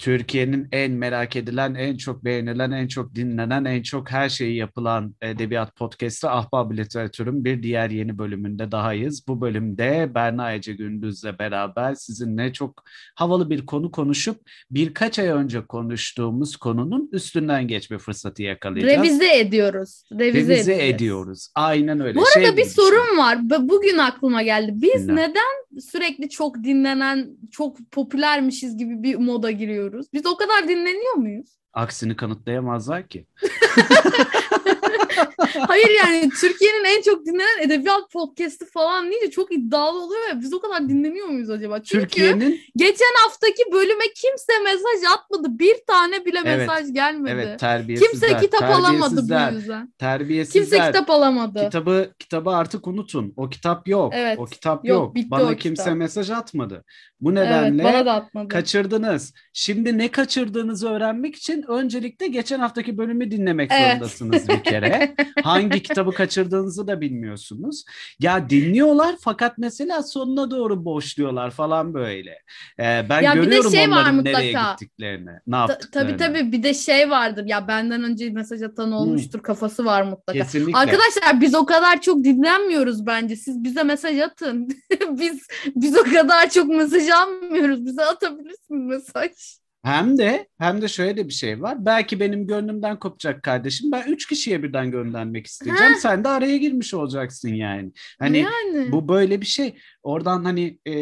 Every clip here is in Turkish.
Türkiye'nin en merak edilen, en çok beğenilen, en çok dinlenen, en çok her şeyi yapılan edebiyat podcastı Ahbab Literatür'ün bir diğer yeni bölümünde dahayız. Bu bölümde Berna Ece Gündüz'le beraber sizinle çok havalı bir konu konuşup birkaç ay önce konuştuğumuz konunun üstünden geçme fırsatı yakalayacağız. Revize ediyoruz. Revize, Revize edeceğiz. ediyoruz. Aynen öyle. Bu arada Şey bir sorun var. Bugün aklıma geldi. Biz Dinle. neden sürekli çok dinlenen, çok popülermişiz gibi bir moda giriyoruz? Biz o kadar dinleniyor muyuz? Aksini kanıtlayamazlar ki. Hayır yani Türkiye'nin en çok dinlenen edebiyat podcast'i falan deyince çok iddialı oluyor ya. Biz o kadar dinleniyor muyuz acaba? Çünkü Türkiye'nin geçen haftaki bölüme kimse mesaj atmadı. Bir tane bile Evet, mesaj gelmedi. evet terbiyesizler. kimse kitap alamadı bu yüzden. Terbiyesizler. Kimse kitap alamadı. Kitabı kitabı artık unutun. O kitap yok. Evet, O kitap yok, yok. bitti Bana kimse kitap. mesaj atmadı. Bu evet, nedenle bana da atmadı. kaçırdınız. Şimdi ne kaçırdığınızı öğrenmek için öncelikle geçen haftaki bölümü dinlemek Evet. zorundasınız bir kere. Hangi kitabı kaçırdığınızı da bilmiyorsunuz. Ya dinliyorlar fakat mesela sonuna doğru boşluyorlar falan böyle. Ee, ben Ya bir de görüyorum şey var onların nereye mutlaka. gittiklerini, ne yaptıklarını. tabii tabii bir de şey vardır ya benden önce mesaj atan olmuştur kafası var mutlaka. Kesinlikle. Arkadaşlar biz o kadar çok dinlenmiyoruz bence. Siz bize mesaj atın. biz biz o kadar çok mesaj almıyoruz. Bize atabilirsiniz mesaj. Hem de hem de şöyle de bir şey var. Belki benim gönlümden kopacak kardeşim. Ben üç kişiye birden göndermek isteyeceğim. Sen de araya girmiş olacaksın yani. Hani yani. bu böyle bir şey. Oradan hani e,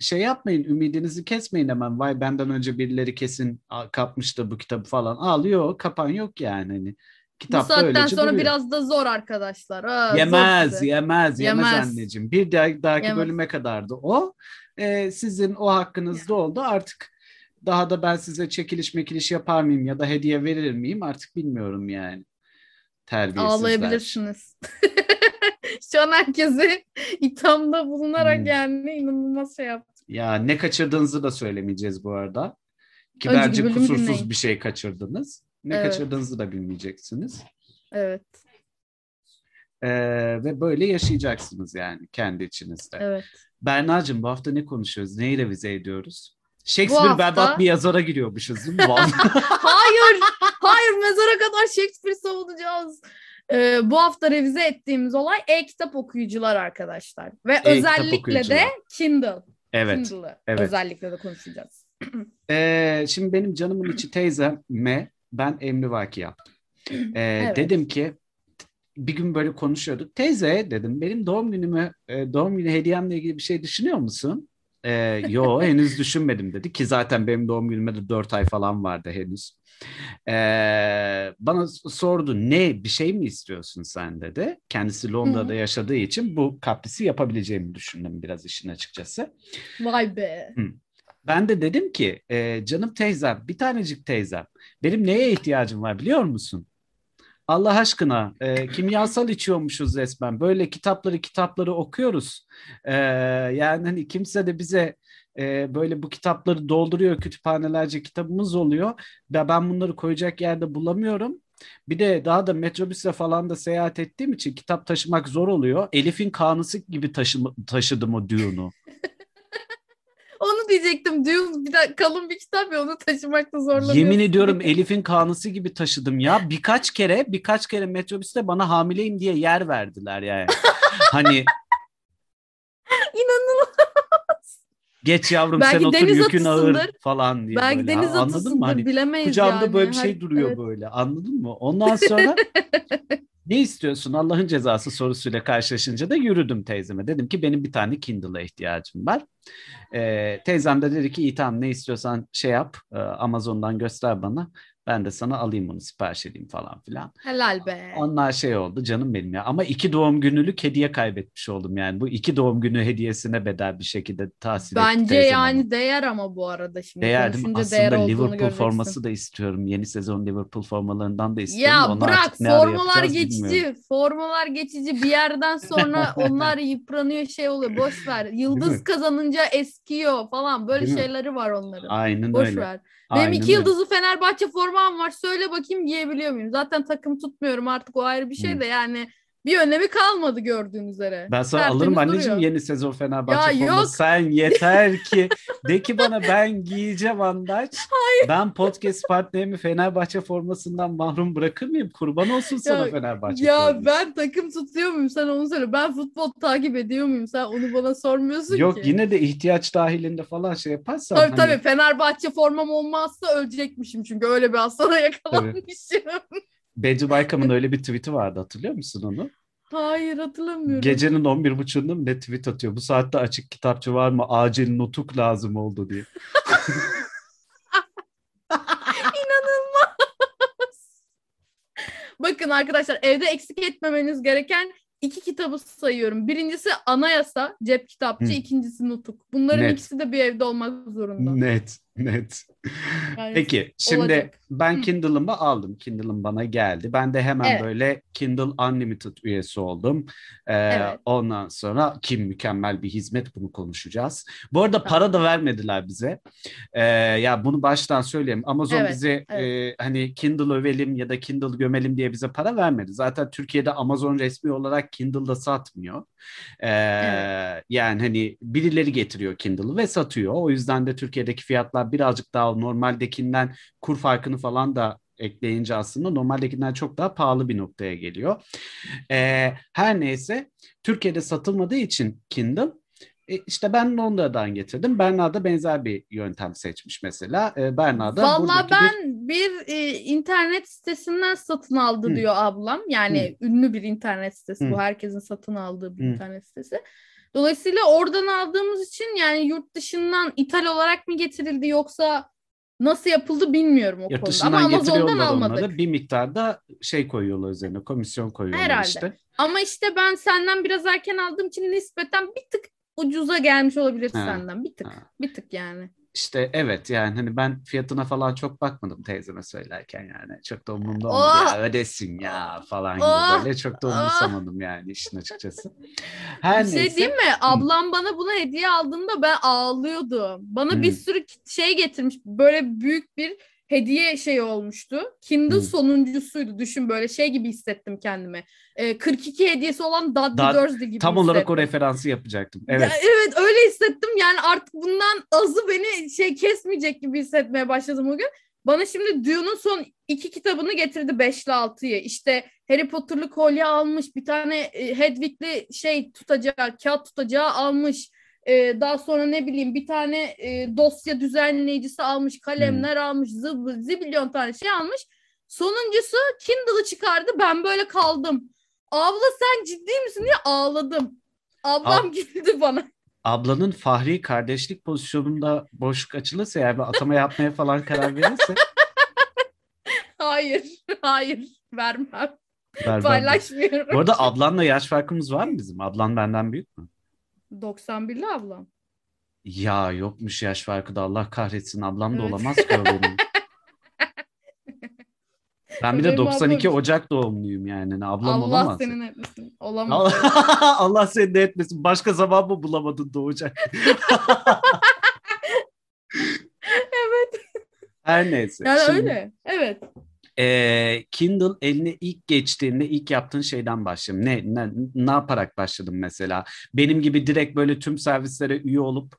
şey yapmayın, ümidinizi kesmeyin hemen. Vay benden önce birileri kesin kapmıştı bu kitabı falan. Ağlıyor, kapan yok yani. Hani, Bu kitapta saatten sonra duruyor. biraz da zor arkadaşlar. Ha, zor Yemez, size. yemez, yemez, Yemez. anneciğim. Bir dahaki, dahaki Yemez. bölüme kadardı o. Ee, sizin o hakkınızda oldu. Artık daha da ben size çekiliş mekiliş yapar mıyım ya da hediye verir miyim artık bilmiyorum yani. Terbiyesizler. Ağlayabilirsiniz. Şu an herkese ithamda bulunarak Hmm. yani inanılmaz şey yaptı. Ya ne kaçırdığınızı da söylemeyeceğiz bu arada. Ki Önceki bence kusursuz dinleyin. bir şey kaçırdınız. Ne Evet. kaçırdığınızı da bilmeyeceksiniz. Evet, Ee, ve böyle yaşayacaksınız yani kendi içinizde. evet. Berna'cığım bu hafta ne konuşuyoruz? Neyi revize ediyoruz? Shakespeare hafta- berbat bir yazara giriyormuşuz değil mi? Hayır, hayır mezara kadar Shakespeare savunacağız. Ee, bu hafta revize ettiğimiz olay e-kitap okuyucular arkadaşlar. Ve E-kitap özellikle de Kindle. evet. Kindle'ı evet. özellikle de konuşacağız. Ee, şimdi benim canımın içi teyzeme ben emrivaki yaptım. Ee, Evet. Dedim ki bir gün böyle konuşuyorduk. Teyze dedim benim doğum günümü e, doğum günü hediyemle ilgili bir şey düşünüyor musun? Ee, yo henüz düşünmedim dedi ki zaten benim doğum günüme de 4 ay falan vardı henüz. Ee, bana sordu ne bir şey mi istiyorsun sen dedi. Kendisi Londra'da Hı. yaşadığı için bu kaprisi yapabileceğimi düşündüm biraz işin açıkçası. Vay be. Ben de dedim ki e, canım teyzem, bir tanecik teyzem, benim neye ihtiyacım var biliyor musun? Allah aşkına e, kimyasal içiyormuşuz resmen. Böyle kitapları kitapları okuyoruz. E, yani hani kimse de bize e, böyle bu kitapları dolduruyor kütüphanelerce kitabımız oluyor. Ve ben bunları koyacak yerde bulamıyorum. Bir de daha da metrobüsle falan da seyahat ettiğim için kitap taşımak zor oluyor. Elif'in kanısı gibi taşıma, taşıdım o Dune'u. Onu diyecektim. Dune bir de kalın bir kitap ya onu taşımakta zorlanıyorsun. Yemin ediyorum Elif'in kanısı gibi taşıdım ya. Birkaç kere birkaç kere metrobüste bana hamileyim diye yer verdiler yani. hani İnanılmaz. geç yavrum Belki sen otur deniz yükün ağır falan diye Belki böyle. deniz Anladın mı? Hani bilemeyiz kucağımda yani. böyle bir şey Her- duruyor evet. böyle. Anladın mı? Ondan sonra ne istiyorsun Allah'ın cezası sorusuyla karşılaşınca da yürüdüm teyzeme. Dedim ki benim bir tane Kindle'a ihtiyacım var. Ee, teyzem de dedi ki iyi tamam ne istiyorsan şey yap e, Amazon'dan göster bana. Ben de sana alayım onu sipariş edeyim falan filan. Helal be. Onlar şey oldu canım benim ya. Ama iki doğum günlük hediye kaybetmiş oldum yani. Bu iki doğum günü hediyesine bedel bir şekilde tahsil Bence yani değer ama bu arada şimdi Değer değil mi? değer Aslında olduğunu Liverpool göreceksin. forması da istiyorum. Yeni sezon Liverpool formalarından da istiyorum. Ya Onu bırak formalar geçici. bilmiyorum. Formalar geçici bir yerden sonra onlar yıpranıyor şey oluyor. Boş ver. mi? Yıldız kazanınca eskiyor falan. Böyle Değil mi? şeyleri var onların. Aynen Boş öyle. ver. Benim Aynen iki yıldızlı Fenerbahçe formam var. Söyle bakayım giyebiliyor muyum? Zaten takım tutmuyorum artık o ayrı bir şey de yani bir önemi kalmadı gördüğün üzere. Ben sana Tertemiz alırım anneciğim duruyor. yeni sezon Fenerbahçe Ya forması. yok. Sen yeter ki de ki bana ben giyeceğim Andaç. Ben podcast partnerimi Fenerbahçe formasından mahrum bırakır mıyım? Kurban olsun sana Ya- Fenerbahçe Ya forması. ben takım tutuyor muyum sen onu söyle. Ben futbol takip ediyor muyum sen onu bana sormuyorsun Yok ki. yine de ihtiyaç dahilinde falan şey yaparsan. Tabii hani- tabii Fenerbahçe formam olmazsa ölecekmişim çünkü öyle bir hastalığa yakalanmışım. Beci Baykam'ın öyle bir tweet'i vardı hatırlıyor musun onu? Hayır hatırlamıyorum. Gecenin 11.30'unda mı ne tweet atıyor? Bu saatte açık kitapçı var mı? Acil nutuk lazım oldu diye. Bakın arkadaşlar evde eksik etmemeniz gereken iki kitabı sayıyorum. Birincisi Anayasa, cep kitapçı. Hı. ikincisi Nutuk. Bunların Net. ikisi de bir evde olmak zorunda. Net, net. Yani Peki şimdi olacak. ben. Kindle'ımı aldım. Kindle'ım bana geldi. Ben de hemen Evet. böyle Kindle Unlimited üyesi oldum. Ee, Evet. Ondan sonra ki mükemmel bir hizmet bunu konuşacağız. Bu arada para da vermediler bize. Ee, ya bunu baştan söyleyeyim. Amazon Evet, bize e, hani Kindle övelim ya da Kindle gömelim diye bize para vermedi. Zaten Türkiye'de Amazon resmi olarak Kindle'da satmıyor. Ee, Evet. Yani hani birileri getiriyor Kindle'ı ve satıyor. O yüzden de Türkiye'deki fiyatlar birazcık daha normaldekinden kur farkını falan da ekleyince aslında normaldekinden çok daha pahalı bir noktaya geliyor. Ee, her neyse Türkiye'de satılmadığı için Kindle e, işte ben Londra'dan getirdim. Berna da benzer bir yöntem seçmiş mesela. Ee, Berna da Vallahi buradaki bir- ben bir e, internet sitesinden satın aldı Hı. diyor ablam. Yani ünlü bir internet sitesi Hı. bu herkesin satın aldığı bir Hı. internet sitesi. Dolayısıyla oradan aldığımız için yani yurt dışından ithal olarak mı getirildi yoksa nasıl yapıldı bilmiyorum o Yurt konuda. Ama Amazon'dan almadık. onları. Bir miktarda şey koyuyorlar üzerine, komisyon koyuyorlar Herhalde. işte. Ama işte ben senden biraz erken aldığım için nispeten bir tık ucuza gelmiş olabilir Ha, senden. Bir tık. ha. Bir tık yani. İşte evet yani hani ben fiyatına falan çok bakmadım teyzeme söylerken yani. Çok da umurumda Oh! olmadı ya ödesin ya falan gibi Oh! böyle. Çok da Oh! umursamadım yani işin açıkçası. Her Bir şey neyse. diyeyim mi? Ablam bana bunu hediye aldığında ben ağlıyordum. Bana bir Hmm. sürü şey getirmiş. Böyle büyük bir hediye şey olmuştu. Kindle Hmm. sonuncusuydu. Düşün böyle şey gibi hissettim kendimi. Ee, 42 hediyesi olan Dudley Da- Dursley gibi Tam olarak o hissettim. referansı yapacaktım. Ya, Evet. evet öyle hissettim. Yani artık bundan azı beni şey kesmeyecek gibi hissetmeye başladım o gün. Bana şimdi Dune'un son iki kitabını getirdi 5'li 6'yı. İşte Harry Potter'lı kolye almış. Bir tane e, Hedwig'li şey tutacağı, kağıt tutacağı almış. E, daha sonra ne bileyim bir tane e, dosya düzenleyicisi almış. Kalemler almış. Zıbı, zibilyon tane şey almış. Sonuncusu Kindle'ı çıkardı. Ben böyle kaldım. Abla sen ciddi misin diye ağladım. Ablam Ab- güldü bana. Ablanın fahri kardeşlik pozisyonunda boşluk açılırsa yani atama yapmaya falan karar verirse Hayır, hayır vermem. ver. Paylaşmıyorum. Bu arada ablanla yaş farkımız var mı bizim? Ablan benden büyük mü? 91'li ablam. Ya yokmuş yaş farkı da Allah kahretsin ablam da Evet. olamaz ki o benim. Ben bir de Benim 92 ablam- Ocak doğumluyum yani. Ablam Allah olamaz. senin etmesin. Olamaz. Allah, Allah seni de etmesin. Başka zaman mı bulamadın doğacak? evet. Her neyse. Yani Şimdi, öyle. Evet. E, Kindle eline ilk geçtiğinde ilk yaptığın şeyden başlayayım. Ne, ne, ne yaparak başladın mesela? Benim gibi direkt böyle tüm servislere üye olup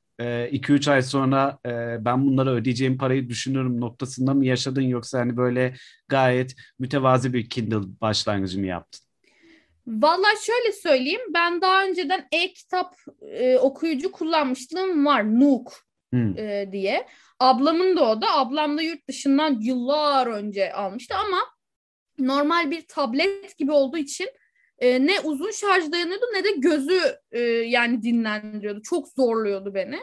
2-3 ay sonra e, ben bunlara ödeyeceğim parayı düşünürüm noktasında mı yaşadın yoksa hani böyle gayet mütevazi bir Kindle başlangıcı mı yaptın? Vallahi şöyle söyleyeyim. Ben daha önceden e-kitap e, okuyucu kullanmışlığım var. Nook Hmm. e, diye. Ablamın da o da. Ablam da yurt dışından yıllar önce almıştı ama normal bir tablet gibi olduğu için e, ne uzun şarj dayanıyordu ne de gözü e, yani dinlendiriyordu. Çok zorluyordu beni.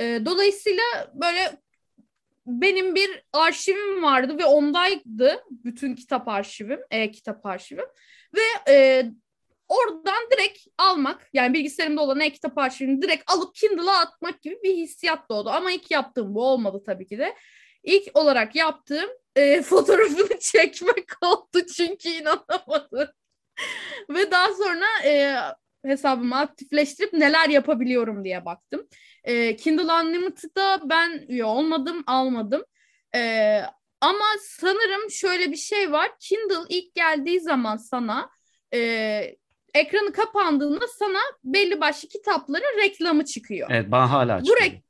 E, dolayısıyla böyle benim bir arşivim vardı ve ondaydı bütün kitap arşivim, e-kitap arşivim ve e, oradan direkt almak yani bilgisayarımda olan e-kitap arşivini direkt alıp Kindle'a atmak gibi bir hissiyat doğdu. Ama ilk yaptığım bu olmadı tabii ki de. İlk olarak yaptığım e, fotoğrafını çekmek oldu çünkü inanamadım. Ve daha sonra e, hesabımı aktifleştirip neler yapabiliyorum diye baktım. E, Kindle Unlimited'a ben üye olmadım, almadım. E, ama sanırım şöyle bir şey var. Kindle ilk geldiği zaman sana e, ekranı kapandığında sana belli başlı kitapların reklamı çıkıyor. Evet bana hala çıkıyor. Bu rek-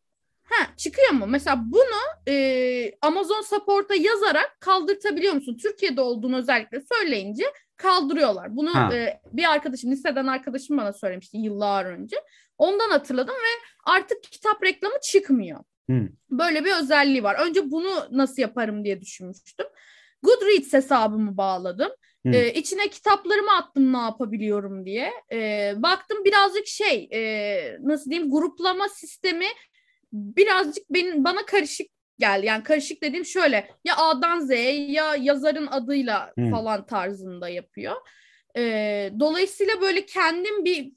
Ha, çıkıyor mu? Mesela bunu e, Amazon Support'a yazarak kaldırtabiliyor musun? Türkiye'de olduğunu özellikle söyleyince kaldırıyorlar. Bunu Ha. e, bir arkadaşım, liseden arkadaşım bana söylemişti yıllar önce. Ondan hatırladım ve artık kitap reklamı çıkmıyor. Hı. Böyle bir özelliği var. Önce bunu nasıl yaparım diye düşünmüştüm. Goodreads hesabımı bağladım. Hı. Ee, içine kitaplarımı attım ne yapabiliyorum diye. Ee, baktım birazcık şey e, nasıl diyeyim gruplama sistemi birazcık benim bana karışık geldi. Yani karışık dediğim şöyle ya A'dan Z'ye ya yazarın adıyla Hı. falan tarzında yapıyor. Ee, dolayısıyla böyle kendim bir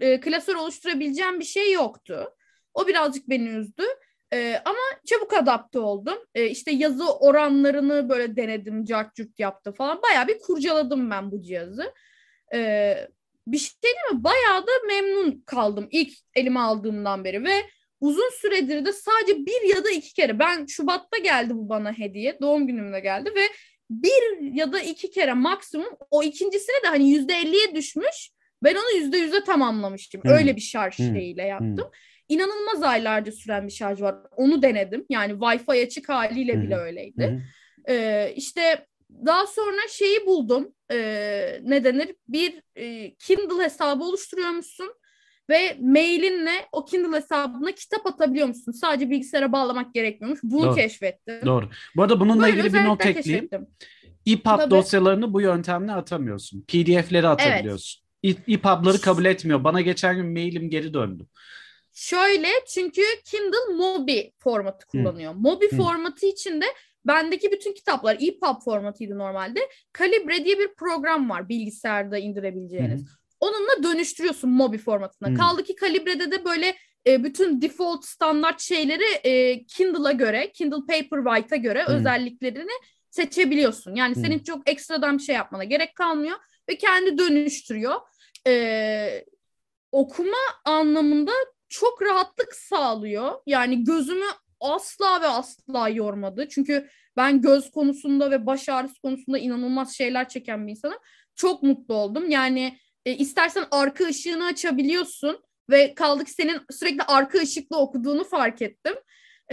e, klasör oluşturabileceğim bir şey yoktu. O birazcık beni üzdü. Ee, ama çabuk adapte oldum. Ee, işte yazı oranlarını böyle denedim, cart curt yaptı falan. Bayağı bir kurcaladım ben bu cihazı. Ee, bir şey değil mi? Bayağı da memnun kaldım ilk elime aldığımdan beri ve uzun süredir de sadece bir ya da iki kere ben Şubat'ta geldi bu bana hediye. Doğum günümde geldi ve bir ya da iki kere maksimum o ikincisine de hani yüzde elliye düşmüş. Ben onu yüzde yüze tamamlamıştım. Hmm. Öyle bir şarj Hmm. şeyiyle yaptım. İnanılmaz aylarca süren bir şarj var. Onu denedim. Yani Wi-Fi açık haliyle bile Hı. öyleydi. Hı. Ee, işte daha sonra şeyi buldum. Ee, ne denir? Bir e, Kindle hesabı oluşturuyormuşsun ve mailinle o Kindle hesabına kitap atabiliyormuşsun. Sadece bilgisayara bağlamak gerekmiyormuş. Bunu Doğru. keşfettim. Doğru. Bu arada bununla Böyle ilgili bir not ekleyeyim. EPUB Tabii. dosyalarını bu yöntemle atamıyorsun. PDF'leri atabiliyorsun. Evet. EPUB'ları kabul etmiyor. Bana geçen gün mailim geri döndü. Şöyle çünkü Kindle Mobi formatı kullanıyor. Mobi Hı. formatı içinde bendeki bütün kitaplar EPUB formatıydı normalde. Calibre diye bir program var bilgisayarda indirebileceğiniz. Onunla dönüştürüyorsun Mobi formatına. Hı. Kaldı ki Calibre'de de böyle e, bütün default standart şeyleri e, Kindle'a göre, Kindle Paperwhite'a göre Hı. özelliklerini seçebiliyorsun. Yani Hı. senin çok ekstradan bir şey yapmana gerek kalmıyor ve kendi dönüştürüyor. E, okuma anlamında çok rahatlık sağlıyor. Yani gözümü asla ve asla yormadı. Çünkü ben göz konusunda ve baş ağrısı konusunda inanılmaz şeyler çeken bir insanım. Çok mutlu oldum. Yani e, istersen arka ışığını açabiliyorsun ve kaldı ki senin sürekli arka ışıkla okuduğunu fark ettim.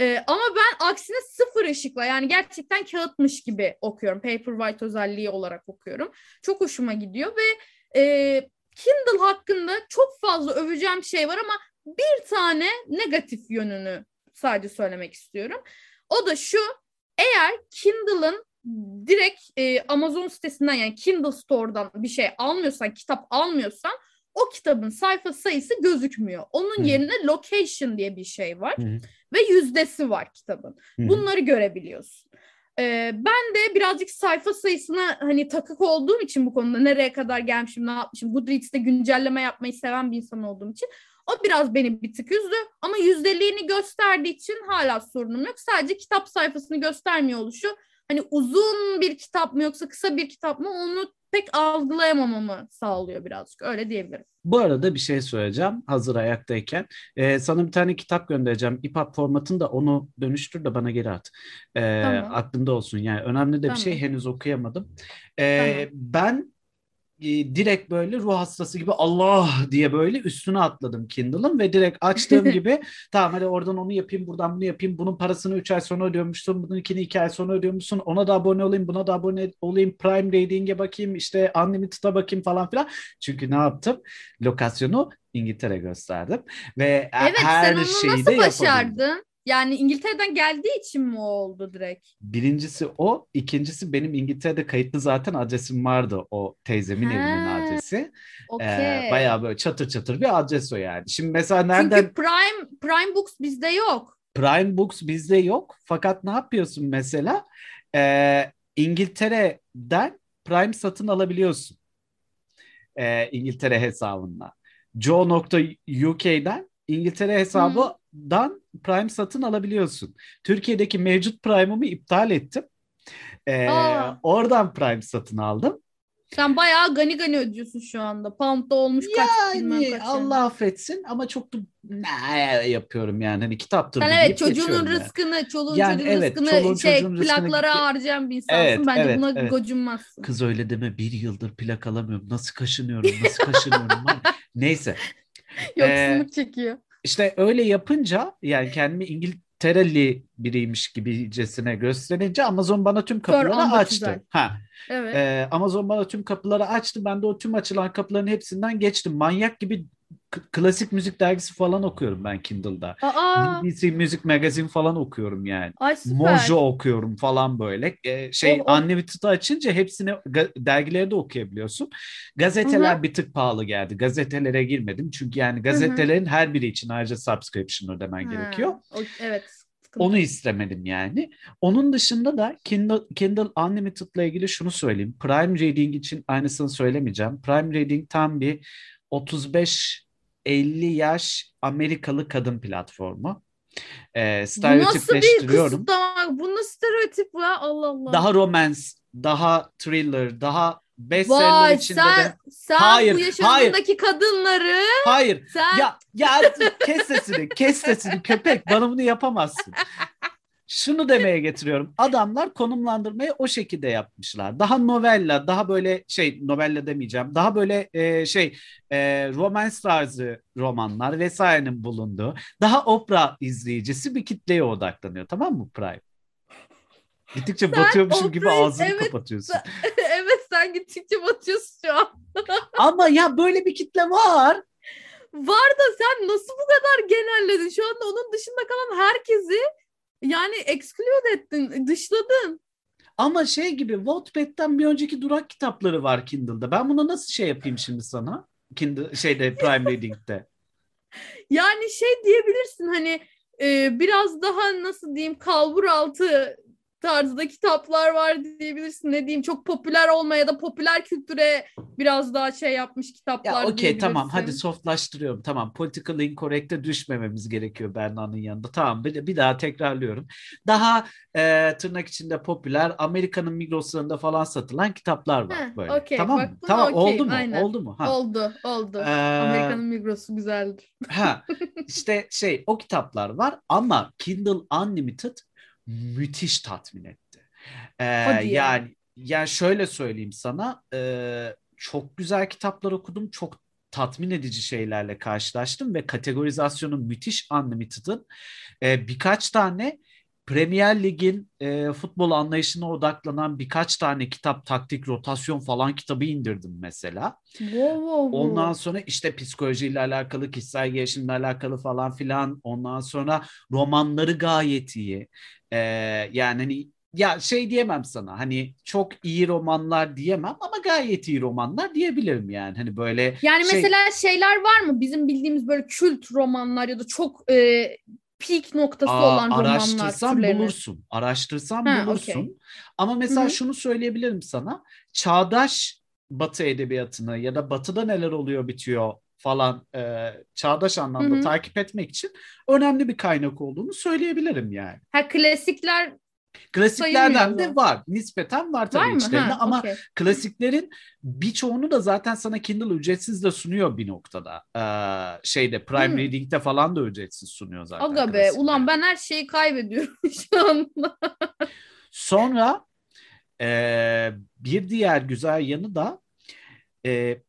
E, ama ben aksine sıfır ışıkla yani gerçekten kağıtmış gibi okuyorum. Paperwhite özelliği olarak okuyorum. Çok hoşuma gidiyor ve e, Kindle hakkında çok fazla öveceğim şey var ama bir tane negatif yönünü sadece söylemek istiyorum. O da şu, eğer Kindle'ın direkt e, Amazon sitesinden yani Kindle Store'dan bir şey almıyorsan, kitap almıyorsan o kitabın sayfa sayısı gözükmüyor. Onun Hı. yerine location diye bir şey var Hı. ve yüzdesi var kitabın. Hı. Bunları görebiliyorsun. Ee, ben de birazcık sayfa sayısına hani takık olduğum için bu konuda nereye kadar gelmişim, ne yapmışım, Goodreads'te güncelleme yapmayı seven bir insan olduğum için o biraz beni bir tık üzdü ama yüzdeliğini gösterdiği için hala sorunum yok. Sadece kitap sayfasını göstermiyor oluşu hani uzun bir kitap mı yoksa kısa bir kitap mı onu pek algılayamamamı sağlıyor birazcık öyle diyebilirim. Bu arada bir şey söyleyeceğim hazır ayaktayken. Ee, sana bir tane kitap göndereceğim. EPUB formatında onu dönüştür de bana geri at. Ee, Tamam. Aklında olsun. Yani önemli de bir şey Tamam. henüz okuyamadım. Ee, Tamam. Ben direkt böyle ruh hastası gibi Allah diye böyle üstüne atladım Kindle'ın ve direkt açtığım gibi tamam hadi oradan onu yapayım buradan bunu yapayım bunun parasını 3 ay sonra ödüyormuşsun bununkini 2 ay sonra ödüyormuşsun ona da abone olayım buna da abone olayım Prime Rating'e bakayım işte Unlimited'a bakayım falan filan çünkü ne yaptım lokasyonu İngiltere gösterdim ve Evet her sen onu şeyi nasıl de yapabildim. başardın? Yani İngiltere'den geldiği için mi o oldu direkt? Birincisi o. ikincisi benim İngiltere'de kayıtlı zaten adresim vardı. O teyzemin evinin Ha, adresi. Okey. Ee, bayağı böyle çatır çatır bir adres o yani. Şimdi mesela nereden Çünkü Prime Prime Books bizde yok. Prime Books bizde yok. Fakat ne yapıyorsun mesela? Ee, İngiltere'den Prime satın alabiliyorsun. Ee, İngiltere hesabından. Joe.uk'den İngiltere hesabından Prime satın alabiliyorsun. Türkiye'deki mevcut Prime'ımı iptal ettim. Ee, Aa. oradan Prime satın aldım. Sen bayağı gani gani ödüyorsun şu anda. Pound'da olmuş kaç bilmem Yani kaç. yani. Allah affetsin ama çok da ne yapıyorum yani hani kitaptır Sen evet çocuğunun geçiyorum yani. rızkını, çoluğun Yani çocuğun evet, rızkını çoluğun şey çocuğun rızkını plaklara gi- harcayan bir insansın. Evet, Bence evet, buna evet. gocunmazsın. Kız öyle deme bir yıldır plak alamıyorum. Nasıl kaşınıyorum, nasıl kaşınıyorum. Neyse. Yoksunluk çekiyor. İşte öyle yapınca yani kendimi İngiltereli biriymiş gibicesine gösterince Amazon bana tüm kapıları açtı. güzel. Ha, Evet. e, Amazon bana tüm kapıları açtı. Ben de o tüm açılan kapıların hepsinden geçtim. Manyak gibi klasik müzik dergisi falan okuyorum ben Kindle'da. Aa, BBC Müzik Magazine falan okuyorum yani. ay süper. Mojo okuyorum falan böyle. Ee, şey Oh, oh. Unlimited'ı açınca hepsini dergileri de okuyabiliyorsun. Gazeteler bir tık pahalı geldi. Gazetelere girmedim. Çünkü yani gazetelerin her biri için ayrıca subscription ödemen Ha, gerekiyor. o- evet. sıkıntı. Onu istemedim yani. Onun dışında da Kindle, Kindle Unlimited'la ilgili şunu söyleyeyim. Prime Reading için aynısını söylemeyeceğim. Prime Reading tam bir 35-50 yaş Amerikalı kadın platformu. Ee, Bu nasıl bir stereotipleştiriyorum. kısıtlama? Bu nasıl stereotip ya? Allah Allah. Daha romance, daha thriller, daha bestseller içinde sen, de. sen Hayır, bu yaşamındaki kadınları Hayır. sen Ya ya kes sesini, kes sesini köpek. Bana bunu yapamazsın. Şunu demeye getiriyorum. Adamlar konumlandırmayı o şekilde yapmışlar. Daha novella, daha böyle şey novella demeyeceğim. Daha böyle e, şey e, romans tarzı romanlar vesairenin bulunduğu. Daha opera izleyicisi bir kitleye odaklanıyor. Tamam mı Prime? Gittikçe Sen batıyormuşum gibi operayı- ağzını evet, kapatıyorsun. evet sen gittikçe batıyorsun şu an. Ama ya böyle bir kitle var. Var da sen nasıl bu kadar genelledin? Şu anda onun dışında kalan herkesi yani exclude ettin, dışladın. Ama şey gibi Wattpad'den bir önceki durak kitapları var Kindle'da. Ben bunu nasıl şey yapayım şimdi sana? Kindle şeyde Prime Reading'de. Yani şey diyebilirsin hani e, biraz daha nasıl diyeyim kalbur altı tarzda kitaplar var diyebilirsin. Ne diyeyim çok popüler olmaya ya da popüler kültüre biraz daha şey yapmış kitaplar Ya okey tamam hadi softlaştırıyorum. Tamam political incorrect'e düşmememiz gerekiyor Berna'nın yanında. Tamam bir, bir daha tekrarlıyorum. Daha e, tırnak içinde popüler Amerika'nın Migros'larında falan satılan kitaplar var Heh, böyle. okey, tamam bak Tamam okeyim, oldu mu? aynen. Oldu mu? Ha. Oldu, oldu. Ee, Amerika'nın Migros'u güzeldir. Ha işte şey o kitaplar var ama Kindle Unlimited müthiş tatmin etti. Ee, yani yani şöyle söyleyeyim sana e, çok güzel kitaplar okudum çok tatmin edici şeylerle karşılaştım ve kategorizasyonu müthiş Unlimited'ın e, birkaç tane Premier Lig'in e, futbol anlayışına odaklanan birkaç tane kitap, taktik, rotasyon falan kitabı indirdim mesela. Ondan sonra işte psikolojiyle alakalı, kişisel gelişimle alakalı falan filan. Ondan sonra romanları gayet iyi. Ee, yani hani ya şey diyemem sana hani çok iyi romanlar diyemem ama gayet iyi romanlar diyebilirim yani. Hani böyle Yani şey- mesela şeyler var mı? Bizim bildiğimiz böyle kült romanlar ya da çok e, peak noktası Aa, olan romanlar türlerini. bulursun. Araştırsan Ha, bulursun. okey. Ama mesela Hı hı. şunu söyleyebilirim sana. Çağdaş Batı edebiyatını ya da Batı'da neler oluyor bitiyor falan e, çağdaş anlamda Hı hı. takip etmek için önemli bir kaynak olduğunu söyleyebilirim yani. Ha klasikler Klasiklerden de var. Nispeten var tabii var içlerinde Ha, ama okey. klasiklerin birçoğunu da zaten sana Kindle ücretsiz de sunuyor bir noktada. Ee, şeyde Prime Hmm. Reading'de falan da ücretsiz sunuyor zaten. Aga be klasikleri. ulan ben her şeyi kaybediyorum şu anda. Sonra e, bir diğer güzel yanı da e,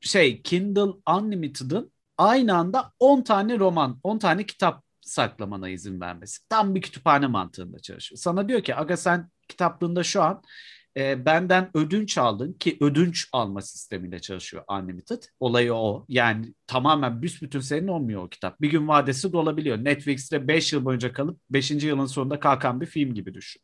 şey Kindle Unlimited'ın aynı anda 10 tane roman, 10 tane kitap saklamana izin vermesi. Tam bir kütüphane mantığında çalışıyor. Sana diyor ki aga sen kitaplığında şu an e, benden ödünç aldın ki ödünç alma sistemiyle çalışıyor Unlimited. Olayı o. Yani tamamen büsbütün senin olmuyor o kitap. Bir gün vadesi de olabiliyor. Netflix'te 5 yıl boyunca kalıp 5. yılın sonunda kalkan bir film gibi düşün.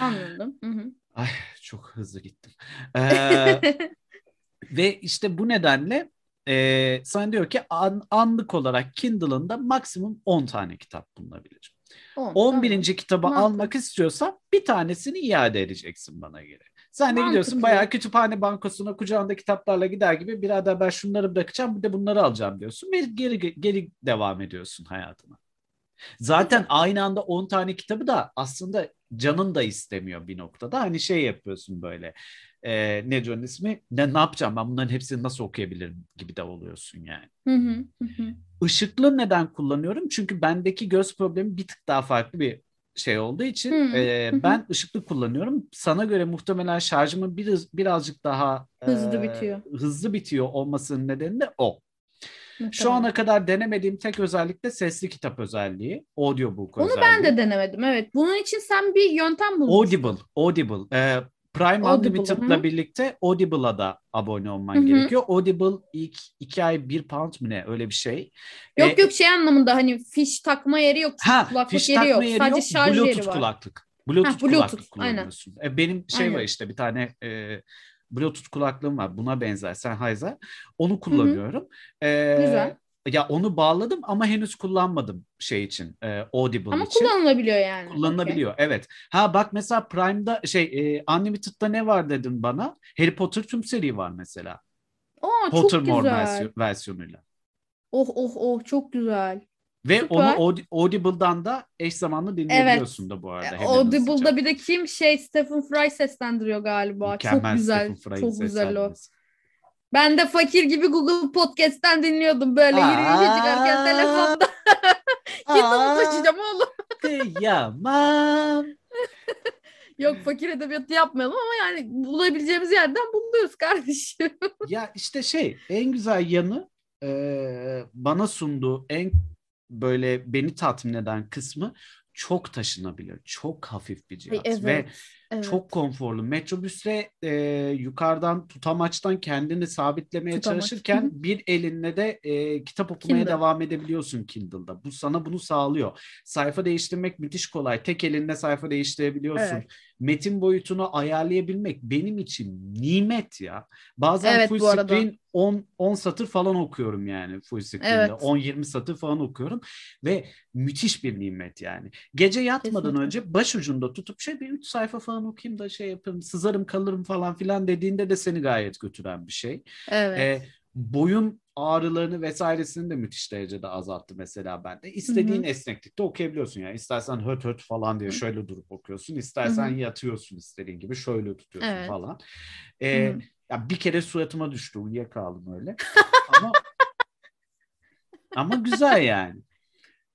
Anladım. Hı hı. Ay çok hızlı gittim. Ee, ve işte bu nedenle e, sana diyor ki an, anlık olarak Kindle'ında maksimum 10 tane kitap bulunabilir. On, 11. tamam. kitabı Mantıklı. almak istiyorsan bir tanesini iade edeceksin bana göre. Sen de gidiyorsun Mantıklı. bayağı kütüphane bankosuna kucağında kitaplarla gider gibi birader ben şunları bırakacağım bir de bunları alacağım diyorsun ve geri geri devam ediyorsun hayatına. Zaten aynı anda 10 tane kitabı da aslında canın da istemiyor bir noktada. Hani şey yapıyorsun böyle. E, ne diyorsun ismi? Ne, ne yapacağım ben bunların hepsini nasıl okuyabilirim gibi de oluyorsun yani. Hı hı, hı. Işıklı neden kullanıyorum? Çünkü bendeki göz problemi bir tık daha farklı bir şey olduğu için Hı, e, ben ışıklı kullanıyorum. Sana göre muhtemelen şarjımın biraz, birazcık daha Hızlı e, bitiyor. hızlı bitiyor olmasının nedeni de o. Şu ana kadar denemediğim tek özellik de sesli kitap özelliği. Audiobook Onu özelliği. ben de denemedim. Evet. Bunun için sen bir yöntem bulmuştun. Audible, Audible. Ee, Prime Unlimited'la birlikte Audible'a da abone olman Hı hı. gerekiyor. Audible ilk iki ay bir pound mı ne öyle bir şey. Yok Ee, yok şey anlamında hani fiş takma yeri yok. Ha, kulaklık fiş yeri takma yok. yeri Sadece yok. şarj Bluetooth yeri var. kulaklık. Bluetooth, Ha, Bluetooth, kulaklık aynen. kullanıyorsun. E, benim şey var Aynen. işte bir tane e, Bluetooth kulaklığım var. Buna benzer Sennheiser. Onu kullanıyorum. E, Güzel. Ya onu bağladım ama henüz kullanmadım şey için. E, Audible Ama için. kullanılabiliyor yani. Kullanılabiliyor. Evet. Ha bak mesela Prime'da şey e, Unlimited'da ne var dedin bana? Harry Potter tüm seri var mesela. Aa, çok Pottermore güzel. versiyon, versiyonuyla. Oh oh oh çok güzel. Ve Süper. onu Audi- Audible'dan da eş zamanlı dinleyebiliyorsun da bu arada. E, hemen Audible'da hızlıca. bir de kim şey Stephen Fry seslendiriyor galiba. Mükemmel çok güzel. Çok güzel o. Ben de fakir gibi Google Podcast'ten dinliyordum böyle Aa. yürüyünce çıkarken telefonda. Kindle'ı taşıyacağım oğlum. Kıyamam. Yok fakir edebiyatı yapmayalım ama yani bulabileceğimiz yerden buluyoruz kardeşim. ya işte şey en güzel yanı e, bana sunduğu en böyle beni tatmin eden kısmı çok taşınabilir. Çok hafif bir cihaz. Ay, Ve evet. Çok konforlu. Metrobüste e, yukarıdan tutamaçtan kendini sabitlemeye Tutamaç. çalışırken bir elinle de e, kitap okumaya Kindle. devam edebiliyorsun Kindle'da. Bu sana bunu sağlıyor. Sayfa değiştirmek müthiş kolay. Tek elinle sayfa değiştirebiliyorsun. Evet. Metin boyutunu ayarlayabilmek benim için nimet ya. Bazen Evet, full screen 10 10 satır falan okuyorum yani full screen'de. Evet. 10-20 satır falan okuyorum ve müthiş bir nimet yani. Gece yatmadan Kesinlikle. önce başucunda tutup şey bir 3 sayfa falan okuyayım da şey yapayım sızarım kalırım falan filan dediğinde de seni gayet götüren bir şey. Evet. Ee, boyun ağrılarını vesairesini de müthiş derecede azalttı mesela bende. İstediğin Hı hı. esneklikte okuyabiliyorsun yani. İstersen höt höt falan diye şöyle durup okuyorsun. İstersen Hı hı. yatıyorsun istediğin gibi şöyle tutuyorsun Evet. falan. Ee, ya bir kere suratıma düştü uyuyakaldım öyle. ama ama güzel yani.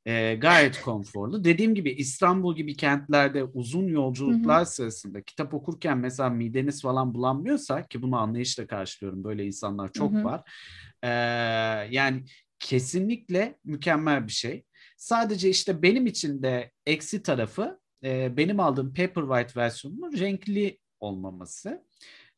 Ee, gayet konforlu. Dediğim gibi İstanbul gibi kentlerde uzun yolculuklar sırasında kitap okurken mesela mideniz falan bulanmıyorsa ki bunu anlayışla karşılıyorum. Böyle insanlar çok Hı hı. var. Ee, yani kesinlikle mükemmel bir şey. Sadece işte benim için de eksi tarafı e, benim aldığım Paperwhite versiyonunun renkli olmaması.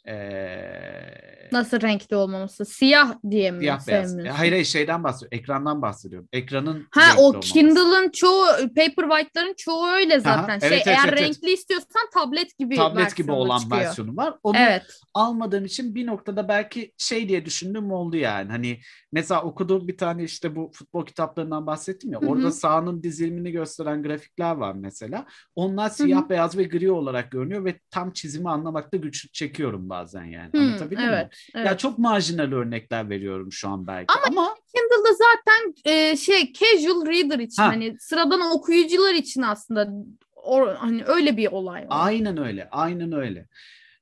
Ee, Nasıl renkli olmaması? Siyah diye mi Siyah beyaz. Hayır hayır şeyden bahsediyorum. Ekrandan bahsediyorum. Ekranın Ha o. Kindle'ın çoğu Paperwhite'ların çoğu öyle zaten. evet, şey evet, eğer evet, evet. renkli istiyorsan tablet gibi tablet gibi olan çıkıyor. versiyonu var. Onu Evet. almadığım için bir noktada belki şey diye düşündüğüm oldu yani. Hani mesela okuduğum bir tane işte bu futbol kitaplarından bahsettim ya. Hı hı. Orada sahanın dizilimini gösteren grafikler var mesela. Onlar siyah beyaz ve gri olarak görünüyor ve tam çizimi anlamakta güçlük çekiyorum bazen yani. Hı, Anlatabildim mi? evet. evet. Ya çok marjinal örnekler veriyorum şu an belki Ama- ama Kindle'da zaten e, şey casual reader için Ha. hani sıradan okuyucular için aslında o, hani öyle bir olay var. Aynen öyle, aynen öyle.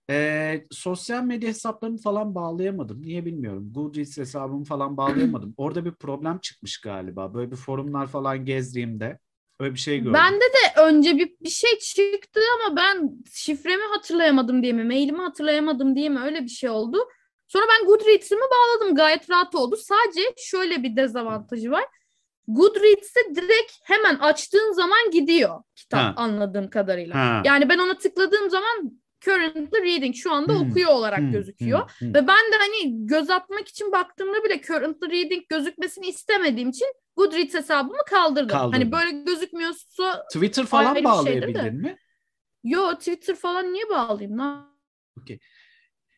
Ee, sosyal medya hesaplarımı falan bağlayamadım. Niye bilmiyorum. Goodreads hesabımı falan bağlayamadım. Orada bir problem çıkmış galiba. Böyle bir forumlar falan gezdiğimde öyle bir şey gördüm. Bende de önce bir, bir şey çıktı ama ben şifremi hatırlayamadım diye mi, mailimi hatırlayamadım diye mi öyle bir şey oldu. Sonra ben Goodreads'imi bağladım. Gayet rahat oldu. Sadece şöyle bir dezavantajı var. Goodreads'e direkt hemen açtığın zaman gidiyor kitap Ha. anladığım kadarıyla. Ha. Yani ben ona tıkladığım zaman currently reading şu anda Hmm, okuyor olarak Hmm, gözüküyor. hmm, hmm. Ve ben de hani göz atmak için baktığımda bile currently reading gözükmesini istemediğim için Goodreads hesabımı kaldırdım. Kaldırdın. Hani böyle gözükmüyorsa Twitter falan de. bağlayabildin mi? yo Twitter falan niye bağlayayım lan?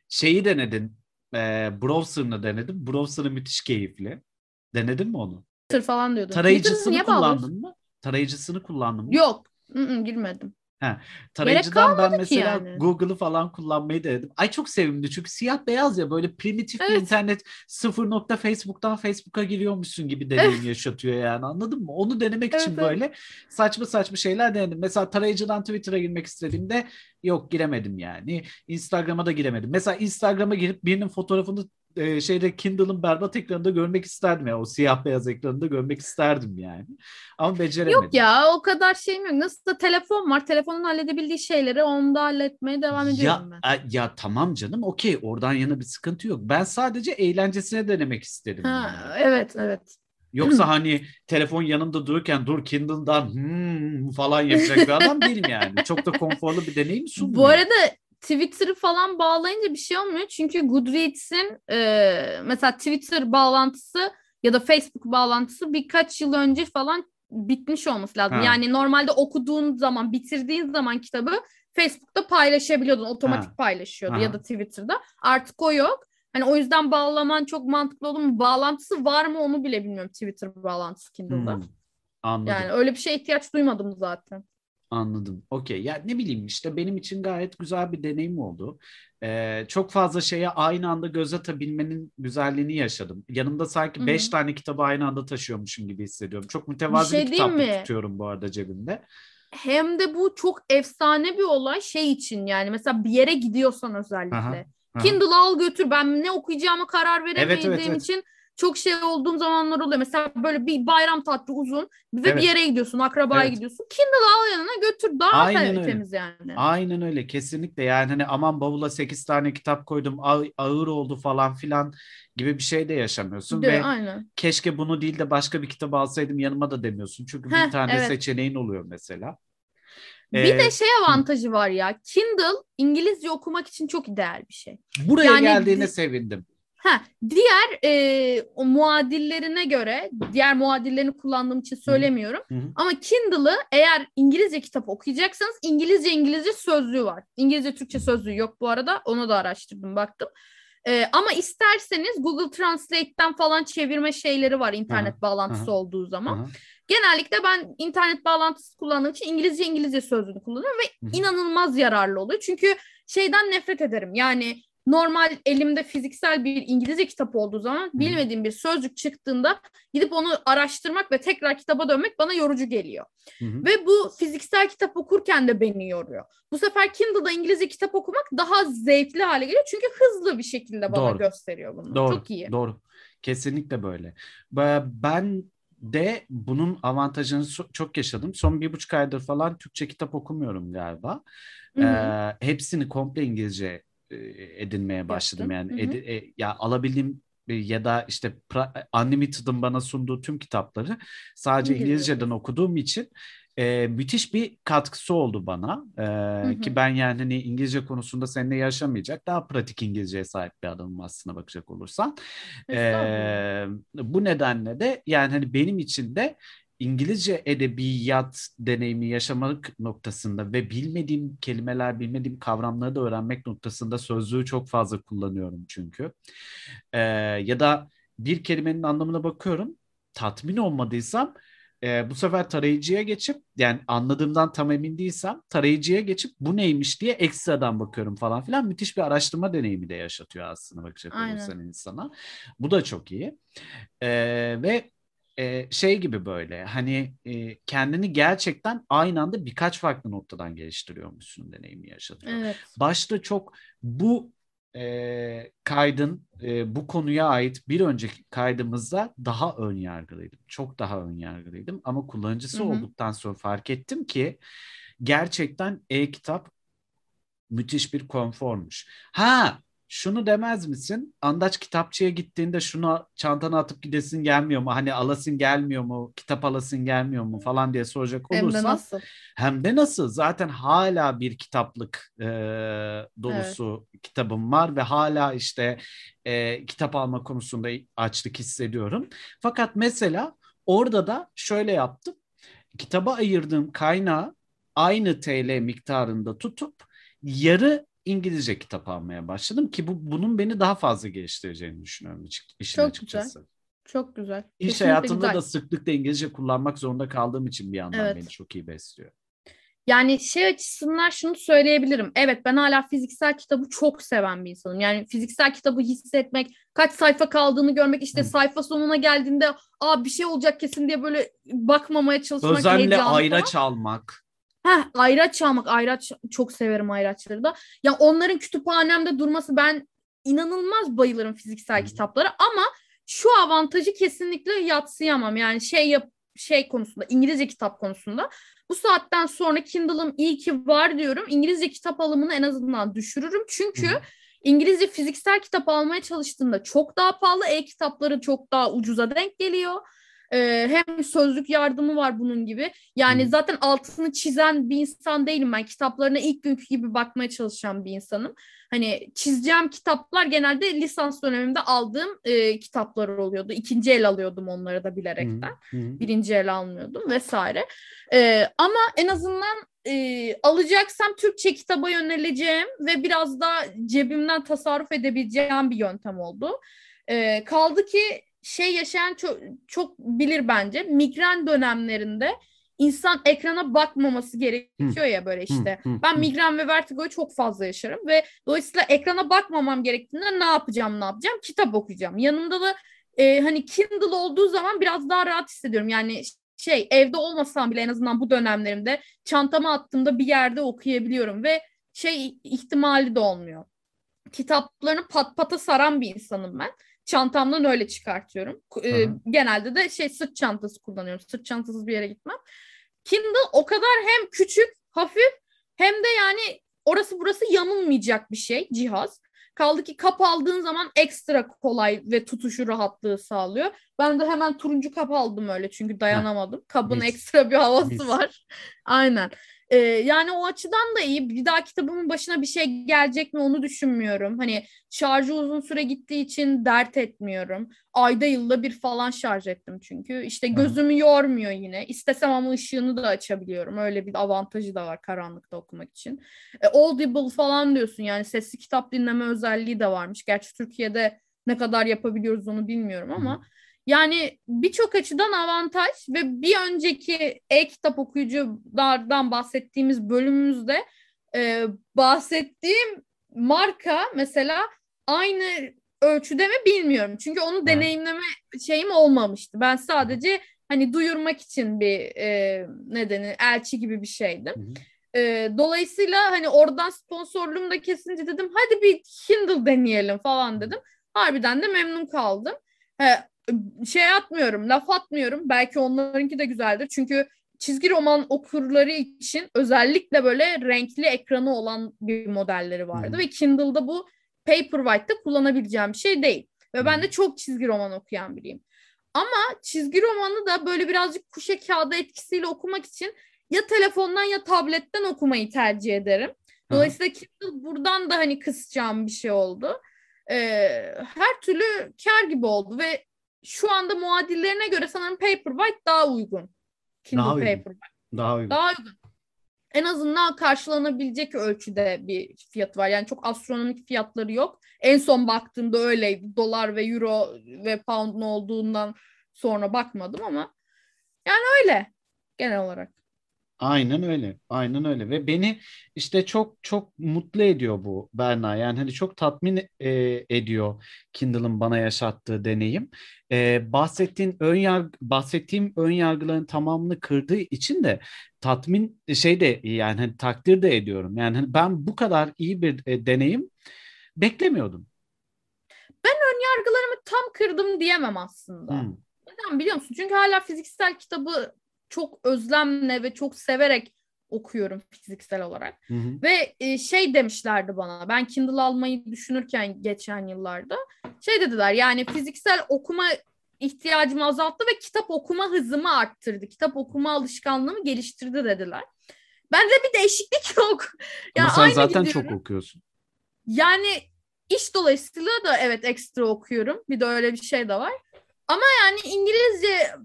Şeyi denedin. E, browser'ını denedim. Browser'ı müthiş keyifli. Denedin mi onu? Twitter falan diyordum. Tarayıcısını kullandın mı? Tarayıcısını kullandın mı? Yok. ı-ı, girmedim. Tarayıcıdan ben mesela yani. Google'ı falan kullanmayı denedim. Ay çok sevimli çünkü siyah beyaz ya böyle primitif bir Evet. internet sıfır nokta Facebook'tan Facebook'a giriyormuşsun gibi deneyim yaşatıyor yani anladın mı? Onu denemek için evet. böyle saçma saçma şeyler denedim. Mesela tarayıcıdan Twitter'a girmek istediğimde yok giremedim yani. Instagram'a da giremedim. Mesela Instagram'a girip birinin fotoğrafını e, şeyde Kindle'ın berbat ekranında görmek isterdim ya. O siyah beyaz ekranında görmek isterdim yani. Ama beceremedim. Yok ya o kadar şeyim yok. Nasıl da telefon var. Telefonun halledebildiği şeyleri onda halletmeye devam ediyorum ya, ben. a- ya tamam canım okey oradan yana bir sıkıntı yok. Ben sadece eğlencesine denemek istedim. Ha, yani. evet evet. Yoksa hani telefon yanında dururken dur Kindle'dan hmm falan yapacak bir adam değilim yani. Çok da konforlu bir deneyim sunmuyor. Bu arada Twitter'ı falan bağlayınca bir şey olmuyor. Çünkü Goodreads'in e, mesela Twitter bağlantısı ya da Facebook bağlantısı birkaç yıl önce falan bitmiş olması lazım. Ha. Yani normalde okuduğun zaman, bitirdiğin zaman kitabı Facebook'ta paylaşabiliyordun. Otomatik Ha. paylaşıyordu Aha. ya da Twitter'da. Artık o yok. Hani o yüzden bağlaman çok mantıklı olur mu? Bağlantısı var mı onu bile bilmiyorum Twitter bağlantısı Kindle'da. Hmm, anladım. Yani öyle bir şeye ihtiyaç duymadım zaten. Anladım. Okey. Ya ne bileyim işte benim için gayet güzel bir deneyim oldu. Ee, çok fazla şeye aynı anda göz atabilmenin güzelliğini yaşadım. Yanımda sanki Hı hı. beş tane kitabı aynı anda taşıyormuşum gibi hissediyorum. Çok mütevazi bir, şey diyeyim kitaplık tutuyorum bu arada cebimde. Hem de bu çok efsane bir olay şey için yani mesela bir yere gidiyorsan özellikle. Aha. Kindle al götür ben ne okuyacağıma karar veremediğim evet, evet. için çok şey olduğum zamanlar oluyor. Mesela böyle bir bayram tatlı uzun ve Evet. bir yere gidiyorsun akrabaya Evet. gidiyorsun. Kindle al yanına götür daha Aynen öyle. temiz yani. Aynen öyle kesinlikle yani hani aman bavula 8 tane kitap koydum ağ- ağır oldu falan filan gibi bir şey de yaşamıyorsun Değil, ve aynen. keşke bunu değil de başka bir kitap alsaydım yanıma da demiyorsun. Çünkü bir Heh, tane evet. seçeneğin oluyor mesela. Bir Ee, de şey avantajı var ya. Kindle İngilizce okumak için çok ideal bir şey. buraya yani geldiğine di- sevindim. Ha, diğer e, o muadillerine göre, diğer muadillerini kullandığım için söylemiyorum. Hı hı. Ama Kindle'ı eğer İngilizce kitap okuyacaksanız İngilizce İngilizce sözlüğü var. İngilizce Türkçe sözlüğü yok bu arada. Onu da araştırdım baktım. E, ama isterseniz Google Translate'ten falan çevirme şeyleri var internet Aha, bağlantısı aha. olduğu zaman. Aha. Genellikle ben internet bağlantısı kullandığım için İngilizce İngilizce sözlüğünü kullanıyorum ve Hı hı. inanılmaz yararlı oluyor. Çünkü şeyden nefret ederim. Yani normal elimde fiziksel bir İngilizce kitap olduğu zaman bilmediğim bir sözcük çıktığında gidip onu araştırmak ve tekrar kitaba dönmek bana yorucu geliyor. Hı hı. Ve bu fiziksel kitap okurken de beni yoruyor. Bu sefer Kindle'da İngilizce kitap okumak daha zevkli hale geliyor. Çünkü hızlı bir şekilde bana Doğru. gösteriyor bunu. Doğru. Çok iyi. Doğru. Kesinlikle böyle. Ben de bunun avantajını çok yaşadım. Son bir buçuk aydır falan Türkçe kitap okumuyorum galiba. Hı hı. Ee, hepsini komple İngilizce edinmeye başladım. Yaptın. Yani Hı hı. edi- e, ya alabildiğim e, ya da işte Unlimited'ın bana sunduğu tüm kitapları sadece İngilizce. İngilizceden okuduğum için e, müthiş bir katkısı oldu bana. E, hı. Ki ben yani hani İngilizce konusunda seninle yaşamayacak daha pratik İngilizceye sahip bir adamım aslına bakacak olursan. E, bu nedenle de yani hani benim için de İngilizce edebiyat deneyimi yaşamak noktasında ve bilmediğim kelimeler, bilmediğim kavramları da öğrenmek noktasında sözlüğü çok fazla kullanıyorum çünkü. Ee, ya da bir kelimenin anlamına bakıyorum, tatmin olmadıysam e, bu sefer tarayıcıya geçip yani anladığımdan tam emin değilsem tarayıcıya geçip bu neymiş diye ekstradan bakıyorum falan filan. Müthiş bir araştırma deneyimi de yaşatıyor aslında bakacak olursan insana. Bu da çok iyi. Ee, ve e, şey gibi böyle hani e, kendini gerçekten aynı anda birkaç farklı noktadan geliştiriyormuşsun deneyimi yaşatıyor. Evet. Başta çok bu e, kaydın e, bu konuya ait bir önceki kaydımızda daha ön yargılıydım. Çok daha ön yargılıydım ama kullanıcısı Hı hı. olduktan sonra fark ettim ki gerçekten e-kitap müthiş bir konformuş. Ha şunu demez misin? Andaç kitapçıya gittiğinde şunu çantana atıp gidesin gelmiyor mu? Hani alasın gelmiyor mu? Kitap alasın gelmiyor mu? Falan diye soracak Hem de olursan. nasıl? Hem de nasıl? Zaten hala bir kitaplık e, dolusu kitabım var ve hala işte e, kitap alma konusunda açlık hissediyorum. Fakat mesela orada da şöyle yaptım. Kitaba ayırdığım kaynağı aynı TL miktarında tutup yarı İngilizce kitap almaya başladım ki bu bunun beni daha fazla geliştireceğini düşünüyorum açık- işin Çok açıkçası. Çok güzel. İş Kesinlikle hayatında güzel. da sıklıkla İngilizce kullanmak zorunda kaldığım için bir yandan Evet. beni çok iyi besliyor. Yani şey açısından şunu söyleyebilirim. Evet ben hala fiziksel kitabı çok seven bir insanım. Yani fiziksel kitabı hissetmek, kaç sayfa kaldığını görmek, işte Hı. sayfa sonuna geldiğinde aa bir şey olacak kesin diye böyle bakmamaya çalışmak. Özenle ayraç almak. Heh, ayraç almak. Ayraç çok severim ayraçları da. Ya yani onların kütüphanemde durması ben inanılmaz bayılırım fiziksel Hı. kitaplara ama şu avantajı kesinlikle yatsıyamam. Yani şey yap şey konusunda İngilizce kitap konusunda bu saatten sonra Kindle'ım iyi ki var diyorum. İngilizce kitap alımını en azından düşürürüm. Çünkü Hı. İngilizce fiziksel kitap almaya çalıştığımda çok daha pahalı. E-kitapları çok daha ucuza denk geliyor. Ee, hem sözlük yardımı var bunun gibi. Yani zaten altını çizen bir insan değilim ben. Kitaplarına ilk günkü gibi bakmaya çalışan bir insanım. Hani çizeceğim kitaplar genelde lisans döneminde aldığım e, kitaplar oluyordu. İkinci el alıyordum onları da bilerekten. Hı. Hı. Birinci el almıyordum vesaire. Ee, ama en azından e, alacaksam Türkçe kitaba yöneleceğim ve biraz da cebimden tasarruf edebileceğim bir yöntem oldu. E, kaldı ki şey yaşayan çok, çok bilir bence. Migren dönemlerinde insan ekrana bakmaması gerekiyor ya böyle işte. Ben migren ve vertigoyu çok fazla yaşarım ve dolayısıyla ekrana bakmamam gerektiğinde ne yapacağım ne yapacağım? Kitap okuyacağım. Yanımda da e, hani Kindle olduğu zaman biraz daha rahat hissediyorum. Yani şey evde olmasam bile en azından bu dönemlerimde çantama attığımda bir yerde okuyabiliyorum ve şey ihtimali de olmuyor. Kitaplarını pat pata saran bir insanım ben çantamdan öyle çıkartıyorum. E, genelde de şey sırt çantası kullanıyorum. Sırt çantasız bir yere gitmem. Kindle o kadar hem küçük, hafif hem de yani orası burası yamulmayacak bir şey cihaz. Kaldı ki kap aldığın zaman ekstra kolay ve tutuşu rahatlığı sağlıyor. Ben de hemen turuncu kap aldım öyle çünkü dayanamadım. Kabın Mis. ekstra bir havası Mis. var. Aynen. Ee, yani o açıdan da iyi. Bir daha kitabımın başına bir şey gelecek mi onu düşünmüyorum. Hani şarjı uzun süre gittiği için dert etmiyorum. Ayda yılda bir falan şarj ettim çünkü. İşte gözümü yormuyor yine. İstesem ama ışığını da açabiliyorum. Öyle bir avantajı da var karanlıkta okumak için. E, Audible falan diyorsun yani sesli kitap dinleme özelliği de varmış. Gerçi Türkiye'de ne kadar yapabiliyoruz onu bilmiyorum ama... Hı yani birçok açıdan avantaj ve bir önceki e-kitap okuyuculardan bahsettiğimiz bölümümüzde e, bahsettiğim marka mesela aynı ölçüde mi bilmiyorum. Çünkü onu deneyimleme şeyim olmamıştı. Ben sadece hani duyurmak için bir e, nedeni elçi gibi bir şeydim. E, dolayısıyla hani oradan sponsorluğum da kesince dedim hadi bir Kindle deneyelim falan dedim. Harbiden de memnun kaldım. Şey atmıyorum, laf atmıyorum. Belki onlarınki de güzeldir. Çünkü çizgi roman okurları için özellikle böyle renkli ekranı olan bir modelleri vardı. Hmm. Ve Kindle'da bu Paperwhite'da kullanabileceğim bir şey değil. Ve ben de çok çizgi roman okuyan biriyim. Ama çizgi romanı da böyle birazcık kuşe kağıdı etkisiyle okumak için ya telefondan ya tabletten okumayı tercih ederim. Dolayısıyla Kindle buradan da hani kısacağım bir şey oldu. Ee, her türlü kar gibi oldu ve şu anda muadillerine göre sanırım Paperwhite daha uygun. Kindle daha uygun. Paperwhite. Daha uygun. Daha uygun. En azından karşılanabilecek ölçüde bir fiyat var. Yani çok astronomik fiyatları yok. En son baktığımda öyleydi. Dolar ve euro ve pound olduğundan sonra bakmadım ama yani öyle genel olarak. Aynen öyle. Aynen öyle ve beni işte çok çok mutlu ediyor bu Berna. Yani hani çok tatmin e, ediyor Kindle'ın bana yaşattığı deneyim. E, bahsettiğin ön yargı bahsettiğim ön yargıların tamamını kırdığı için de tatmin şey de yani hani takdir de ediyorum. Yani hani ben bu kadar iyi bir e, deneyim beklemiyordum. Ben ön yargılarımı tam kırdım diyemem aslında. Hmm. Neden biliyor musun? Çünkü hala fiziksel kitabı çok özlemle ve çok severek okuyorum fiziksel olarak. Hı hı. Ve e, şey demişlerdi bana ben Kindle almayı düşünürken geçen yıllarda şey dediler yani fiziksel okuma ihtiyacımı azalttı ve kitap okuma hızımı arttırdı. Kitap okuma alışkanlığımı geliştirdi dediler. Bende bir değişiklik yok. Yani Ama sen zaten gidiyorum. çok okuyorsun. Yani iş dolayısıyla da evet ekstra okuyorum. Bir de öyle bir şey de var. Ama yani İngilizce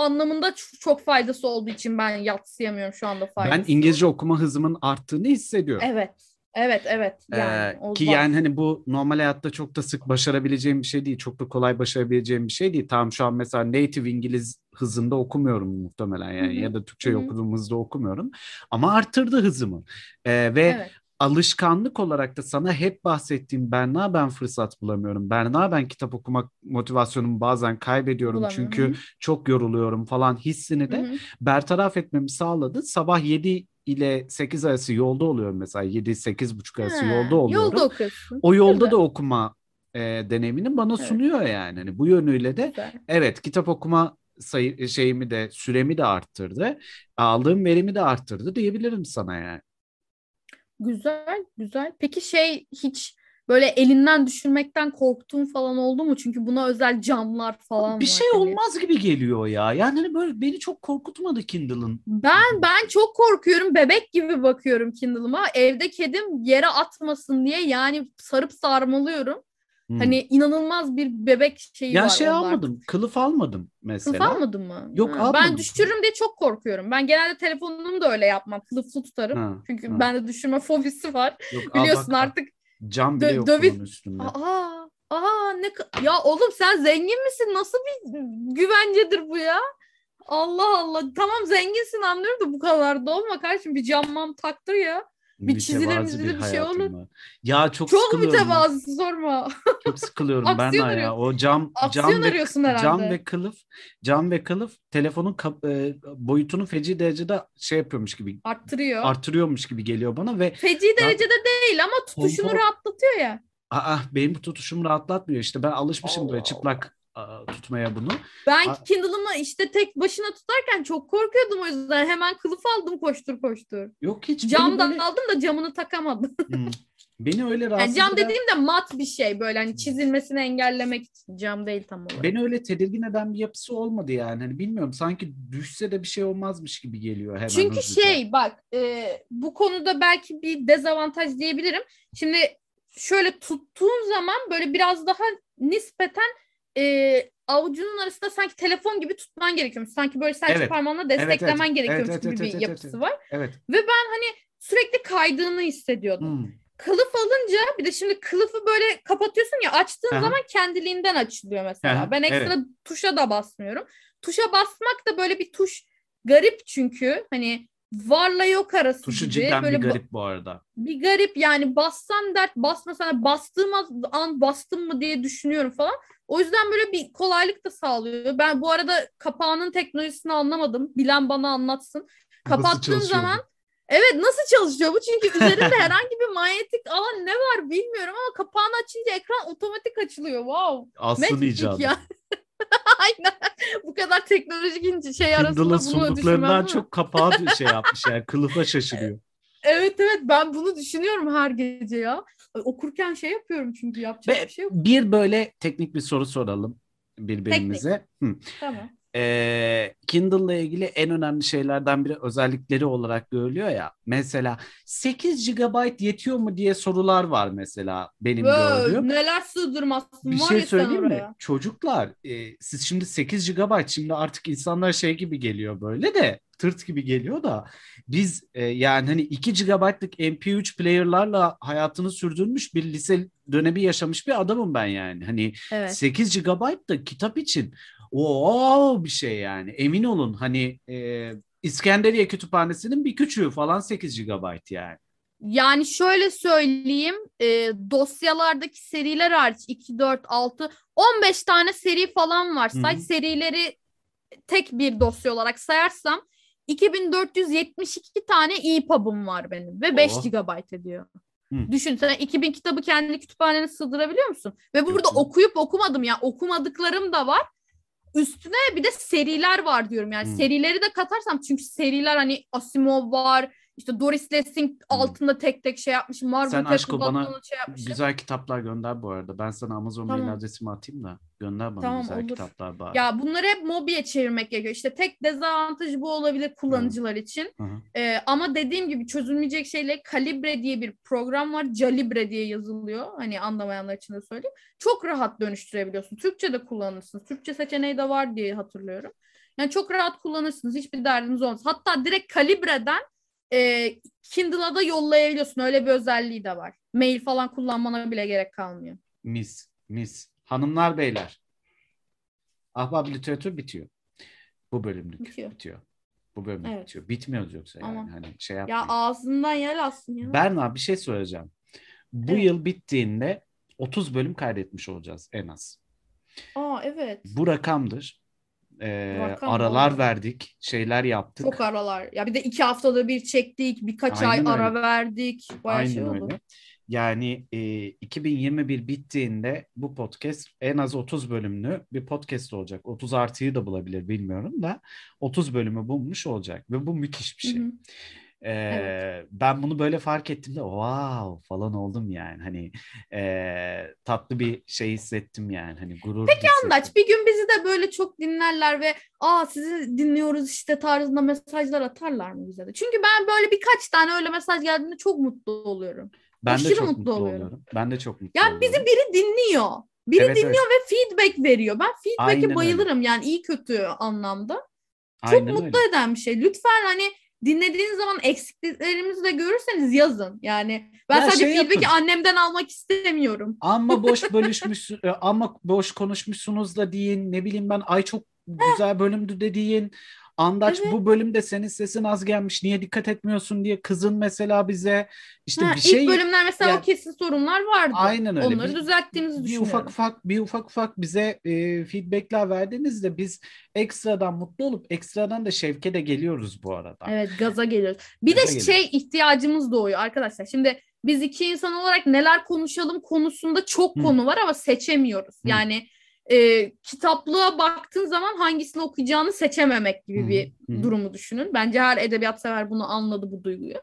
anlamında çok faydası olduğu için ben yatsıyamıyorum şu anda faydası. Ben İngilizce okuma hızımın arttığını hissediyorum. Evet. Evet evet yani Ee, ki yani hani bu normal hayatta çok da sık başarabileceğim bir şey değil. Çok da kolay başarabileceğim bir şey değil. Tamam şu an mesela native İngiliz hızında okumuyorum muhtemelen yani Hı hı. ya da Türkçe Hı hı. okuduğum hızda okumuyorum. Ama arttırdı hızımı. Ee, ve Evet. Alışkanlık olarak da sana hep bahsettiğim Berna ben fırsat bulamıyorum. Berna ben kitap okumak motivasyonumu bazen kaybediyorum çünkü çok yoruluyorum falan hissini de hı. bertaraf etmemi sağladı. Sabah 7 ile 8 arası yolda oluyorum mesela 7 buçuk arası Ha, yolda oluyorum. Yolda okuyorsun. O yolda da okuma e, deneyimini bana Evet. sunuyor yani. Hani bu yönüyle de Güzel. evet kitap okuma sayı şeyimi de süremi de arttırdı. Aldığım verimi de arttırdı diyebilirim sana yani. Güzel, güzel. Peki şey hiç böyle elinden düşürmekten korktuğun falan oldu mu? Çünkü buna özel camlar falan Bir var. şey olmaz gibi geliyor ya. Yani hani böyle beni çok korkutmadı Kindle'ın. Ben ben çok korkuyorum. Bebek gibi bakıyorum Kindle'ıma. Evde kedim yere atmasın diye yani sarıp sarmalıyorum. Hmm. Hani inanılmaz bir bebek şeyi ya var şey onda almadım. Kılıf almadım mesela. Kılıf almadın mı? Yok, Ha, almadım. Ben düşürürüm diye çok korkuyorum. Ben genelde telefonumu da öyle yapmam. Kılıflı tutarım. Ha, Çünkü ha. bende düşürme fobisi var. Yok, Biliyorsun bak, artık Cam bile dö- yok döviz- bunun üstünde. Aa, aa ne ya oğlum sen zengin misin? Nasıl bir güvencedir bu ya? Allah Allah. Tamam zenginsin anlıyorum da bu kadar da olma kardeşim. Bir cammam taktır ya. Bir Mütevazi mizili bir şey olur. var. Ya çok, Çok sıkılıyorum. mütevazı sorma. Çok sıkılıyorum ben ya. arıyorsun. O cam Aksiyon cam ve herhalde. cam ve kılıf cam ve kılıf telefonun kap- e, boyutunu feci derecede şey yapıyormuş gibi Arttırıyor. artırıyormuş gibi geliyor bana ve Feci derecede değil ama tutuşunu Konfor- rahatlatıyor ya. aa benim tutuşum rahatlatmıyor işte ben alışmışım böyle Allah çıplak aa, tutmaya bunu. Ben Kindle'ımı işte tek başına tutarken çok korkuyordum o yüzden. Hemen kılıf aldım koştur koştur. Yok hiç beni Cam da böyle- aldım da camını takamadım. Hmm. beni öyle Yani rahatsız cam eden- dediğim de mat bir şey böyle hani çizilmesini engellemek için. Cam değil tam olarak. beni öyle tedirgin eden bir yapısı olmadı yani. Hani bilmiyorum sanki düşse de bir şey olmazmış gibi geliyor hemen Çünkü hızlıca. şey bak e, bu konuda belki bir dezavantaj diyebilirim. Şimdi şöyle tuttuğun zaman böyle biraz daha nispeten e, avucunun arasında sanki telefon gibi tutman gerekiyormuş. Sanki böyle serçe Evet. parmağınla evet. desteklemen Evet, gerekiyormuş evet, gibi evet, bir evet, yapısı evet. var. Evet. Sürekli kaydığını hissediyordum. Hmm. Kılıf alınca bir de şimdi kılıfı böyle kapatıyorsun ya açtığın Aha. zaman kendiliğinden açılıyor mesela. Aha, ben ekstra tuşa da basmıyorum. Tuşa basmak da böyle bir tuş garip çünkü hani varla yok arası Tuşu gibi. cidden böyle bir garip bu arada. bir garip yani bassan dert basmasan hani bastığım an bastım mı diye düşünüyorum falan. O yüzden böyle bir kolaylık da sağlıyor. Ben bu arada kapağının teknolojisini anlamadım. Bilen bana anlatsın. Bu? zaman evet nasıl çalışıyor bu? Çünkü üzerinde herhangi bir manyetik alan ne var bilmiyorum ama kapağını açınca ekran otomatik açılıyor. Wow. Magic icadı. ya. Aynen. Bu kadar teknolojik şey arasında Kindle'ın bunu sunduklarından çok kapağı şey yapmış yani kılıfa şaşırıyor. Evet evet ben bunu düşünüyorum her gece ya. Okurken şey yapıyorum çünkü yapacak Ve bir şey yok. bir böyle teknik bir soru soralım birbirimize. Hı. Tamam. Ee, Kindle'la ilgili en önemli şeylerden biri özellikleri olarak görülüyor ya. Mesela 8 GB yetiyor mu diye sorular var mesela benim Vay, gördüğüm. neler sığdırmazsın Bir var şey söyleyeyim mi? oraya. Çocuklar e, siz şimdi 8 GB şimdi artık insanlar şey gibi geliyor böyle de tırt gibi geliyor da biz e, yani hani 2 GB'lık MP3 player'larla hayatını sürdürmüş bir lise dönemi yaşamış bir adamım ben yani. Hani Evet. 8 GB da kitap için o bir şey yani. Emin olun hani e, İskenderiye Kütüphanesi'nin bir küçüğü falan 8 GB yani. Yani şöyle söyleyeyim e, dosyalardaki seriler hariç 2, 4, 6, 15 tane seri falan var. Say serileri tek bir dosya olarak sayarsam 2472 tane EPUB'um var benim ve 5 Oh. GB ediyor. Hı. Düşün sen 2000 kitabı kendi kütüphanene sığdırabiliyor musun? Ve burada Yok. okuyup okumadım ya okumadıklarım da var. Üstüne bir de seriler var diyorum yani Hı. serileri de katarsam çünkü seriler hani Asimov var işte Doris Lessing altında tek tek şey yapmış Margaret Sen Atwood bana şey yapmış. Güzel kitaplar gönder bu arada. Ben sana Amazon Tamam. mail adresimi atayım da gönder bana Tamam, güzel olur. kitaplar bari. Ya bunları hep mobiye çevirmek gerekiyor. İşte tek dezavantajı bu olabilir kullanıcılar için. Hı hı. Ee, ama dediğim gibi çözülmeyecek şeyle Calibre diye bir program var. Calibre diye yazılıyor. Hani anlamayanlar için de söyleyeyim. Çok rahat dönüştürebiliyorsun. Türkçe de kullanırsınız. Türkçe seçeneği de var diye hatırlıyorum. Yani çok rahat kullanırsınız. Hiçbir derdiniz olmaz. Hatta direkt Calibre'den e, Kindle'a da yollayabiliyorsun. Öyle bir özelliği de var. Mail falan kullanmana bile gerek kalmıyor. Mis, mis. Hanımlar beyler. Ahbap literatür bitiyor. Bu bölümlük Bitiyor. bitiyor. Bu bölümlük Evet. bitiyor. Bitmiyoruz yoksa yani. Ama- Hani şey Ya yapmayın. ağzından yer alsın ya. Berna bir şey söyleyeceğim. Bu Evet. yıl bittiğinde 30 bölüm kaydetmiş olacağız en az. Aa evet. Bu rakamdır. Rakam, aralar verdik, şeyler yaptık. Çok aralar. Ya bir de iki haftada bir çektik. Birkaç Aynen ay ara öyle. verdik. Bayağı şey Aynen oldu. öyle. Yani e, 2021 bittiğinde bu podcast en az 30 bölümlü bir podcast olacak. 30 artıyı da bulabilir bilmiyorum da 30 bölümü bulmuş olacak ve bu müthiş bir Hı şey. hı. Ee, Evet. Ben bunu böyle fark ettiğimde wow falan oldum yani. Hani e, tatlı bir şey hissettim yani. Hani gurur Peki hissettim. Andaç bir gün bizi de böyle çok dinlerler ve aa sizi dinliyoruz işte tarzında mesajlar atarlar mı bize de? Çünkü ben böyle birkaç tane öyle mesaj geldiğinde çok mutlu oluyorum. Ben de aşırı çok mutlu mutlu oluyorum. oluyorum. Ben de çok mutlu Yani bizi oluyorum. biri dinliyor. Biri Evet, dinliyor ve feedback veriyor. Ben feedback'e Aynen öyle. bayılırım yani iyi kötü anlamda. Çok Aynen mutlu öyle. eden bir şey. Lütfen hani dinlediğiniz zaman eksikliklerimizi de görürseniz yazın. Yani ben Ya sadece şey feedback'i annemden almak istemiyorum. Ama boş bölüşmüş, e, ama boş konuşmuşsunuz da deyin. Ne bileyim ben ay çok güzel bölümdü de deyin. Andaç Evet. bu bölümde senin sesin az gelmiş. Niye dikkat etmiyorsun diye kızın mesela bize. İşte Ha, bir şey İlk bölümler mesela Ya- o kesin sorunlar vardı. Aynen öyle. Onları Bir- düzelttiğimizi bir düşünüyorum. ufak ufak bir ufak ufak bize e, feedbackler verdiğinizde biz ekstradan mutlu olup ekstradan da şevke de geliyoruz bu arada. Evet gaza geliyoruz. Bir Gaza de geliyoruz. şey ihtiyacımız doğuyor arkadaşlar. Şimdi biz iki insan olarak neler konuşalım konusunda çok Hı. konu var ama seçemiyoruz. Hı. Yani e, kitaplığa baktığın zaman hangisini okuyacağını seçememek gibi bir hı. durumu düşünün. Bence her edebiyat sever bunu anladı bu duyguyu.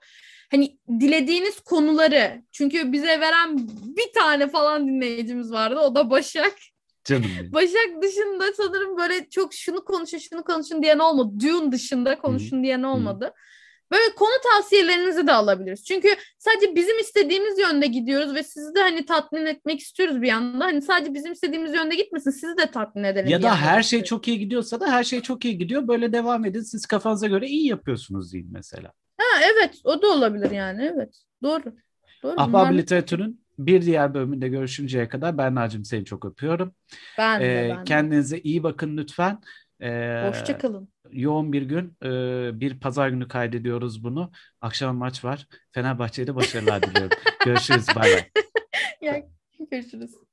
Hani dilediğiniz konuları çünkü bize veren bir tane falan dinleyicimiz vardı. O da Başak. Canım. Başak dışında sanırım böyle çok şunu konuşun şunu konuşun diyen olmadı. Dune dışında konuşun diyen olmadı. Böyle konu tavsiyelerinizi de alabiliriz. Çünkü sadece bizim istediğimiz yönde gidiyoruz ve sizi de hani tatmin etmek istiyoruz bir yandan. Hani sadece bizim istediğimiz yönde gitmesin sizi de tatmin edelim. Ya da her şey istiyoruz. çok iyi gidiyorsa da her şey çok iyi gidiyor. Böyle devam edin. Siz kafanıza göre iyi yapıyorsunuz deyin mesela. Ha, evet o da olabilir yani evet. Doğru. Doğru. Ahbap Literatür'ün bir diğer bölümünde görüşünceye kadar Berna'cığım seni çok öpüyorum. Ben de, Ee, ben de. kendinize iyi bakın lütfen. Ee, Hoşça kalın. yoğun bir gün. Ee, bir pazar günü kaydediyoruz bunu. Akşam maç var. Fenerbahçe'ye de başarılar diliyorum. Görüşürüz. Bay bay. Görüşürüz.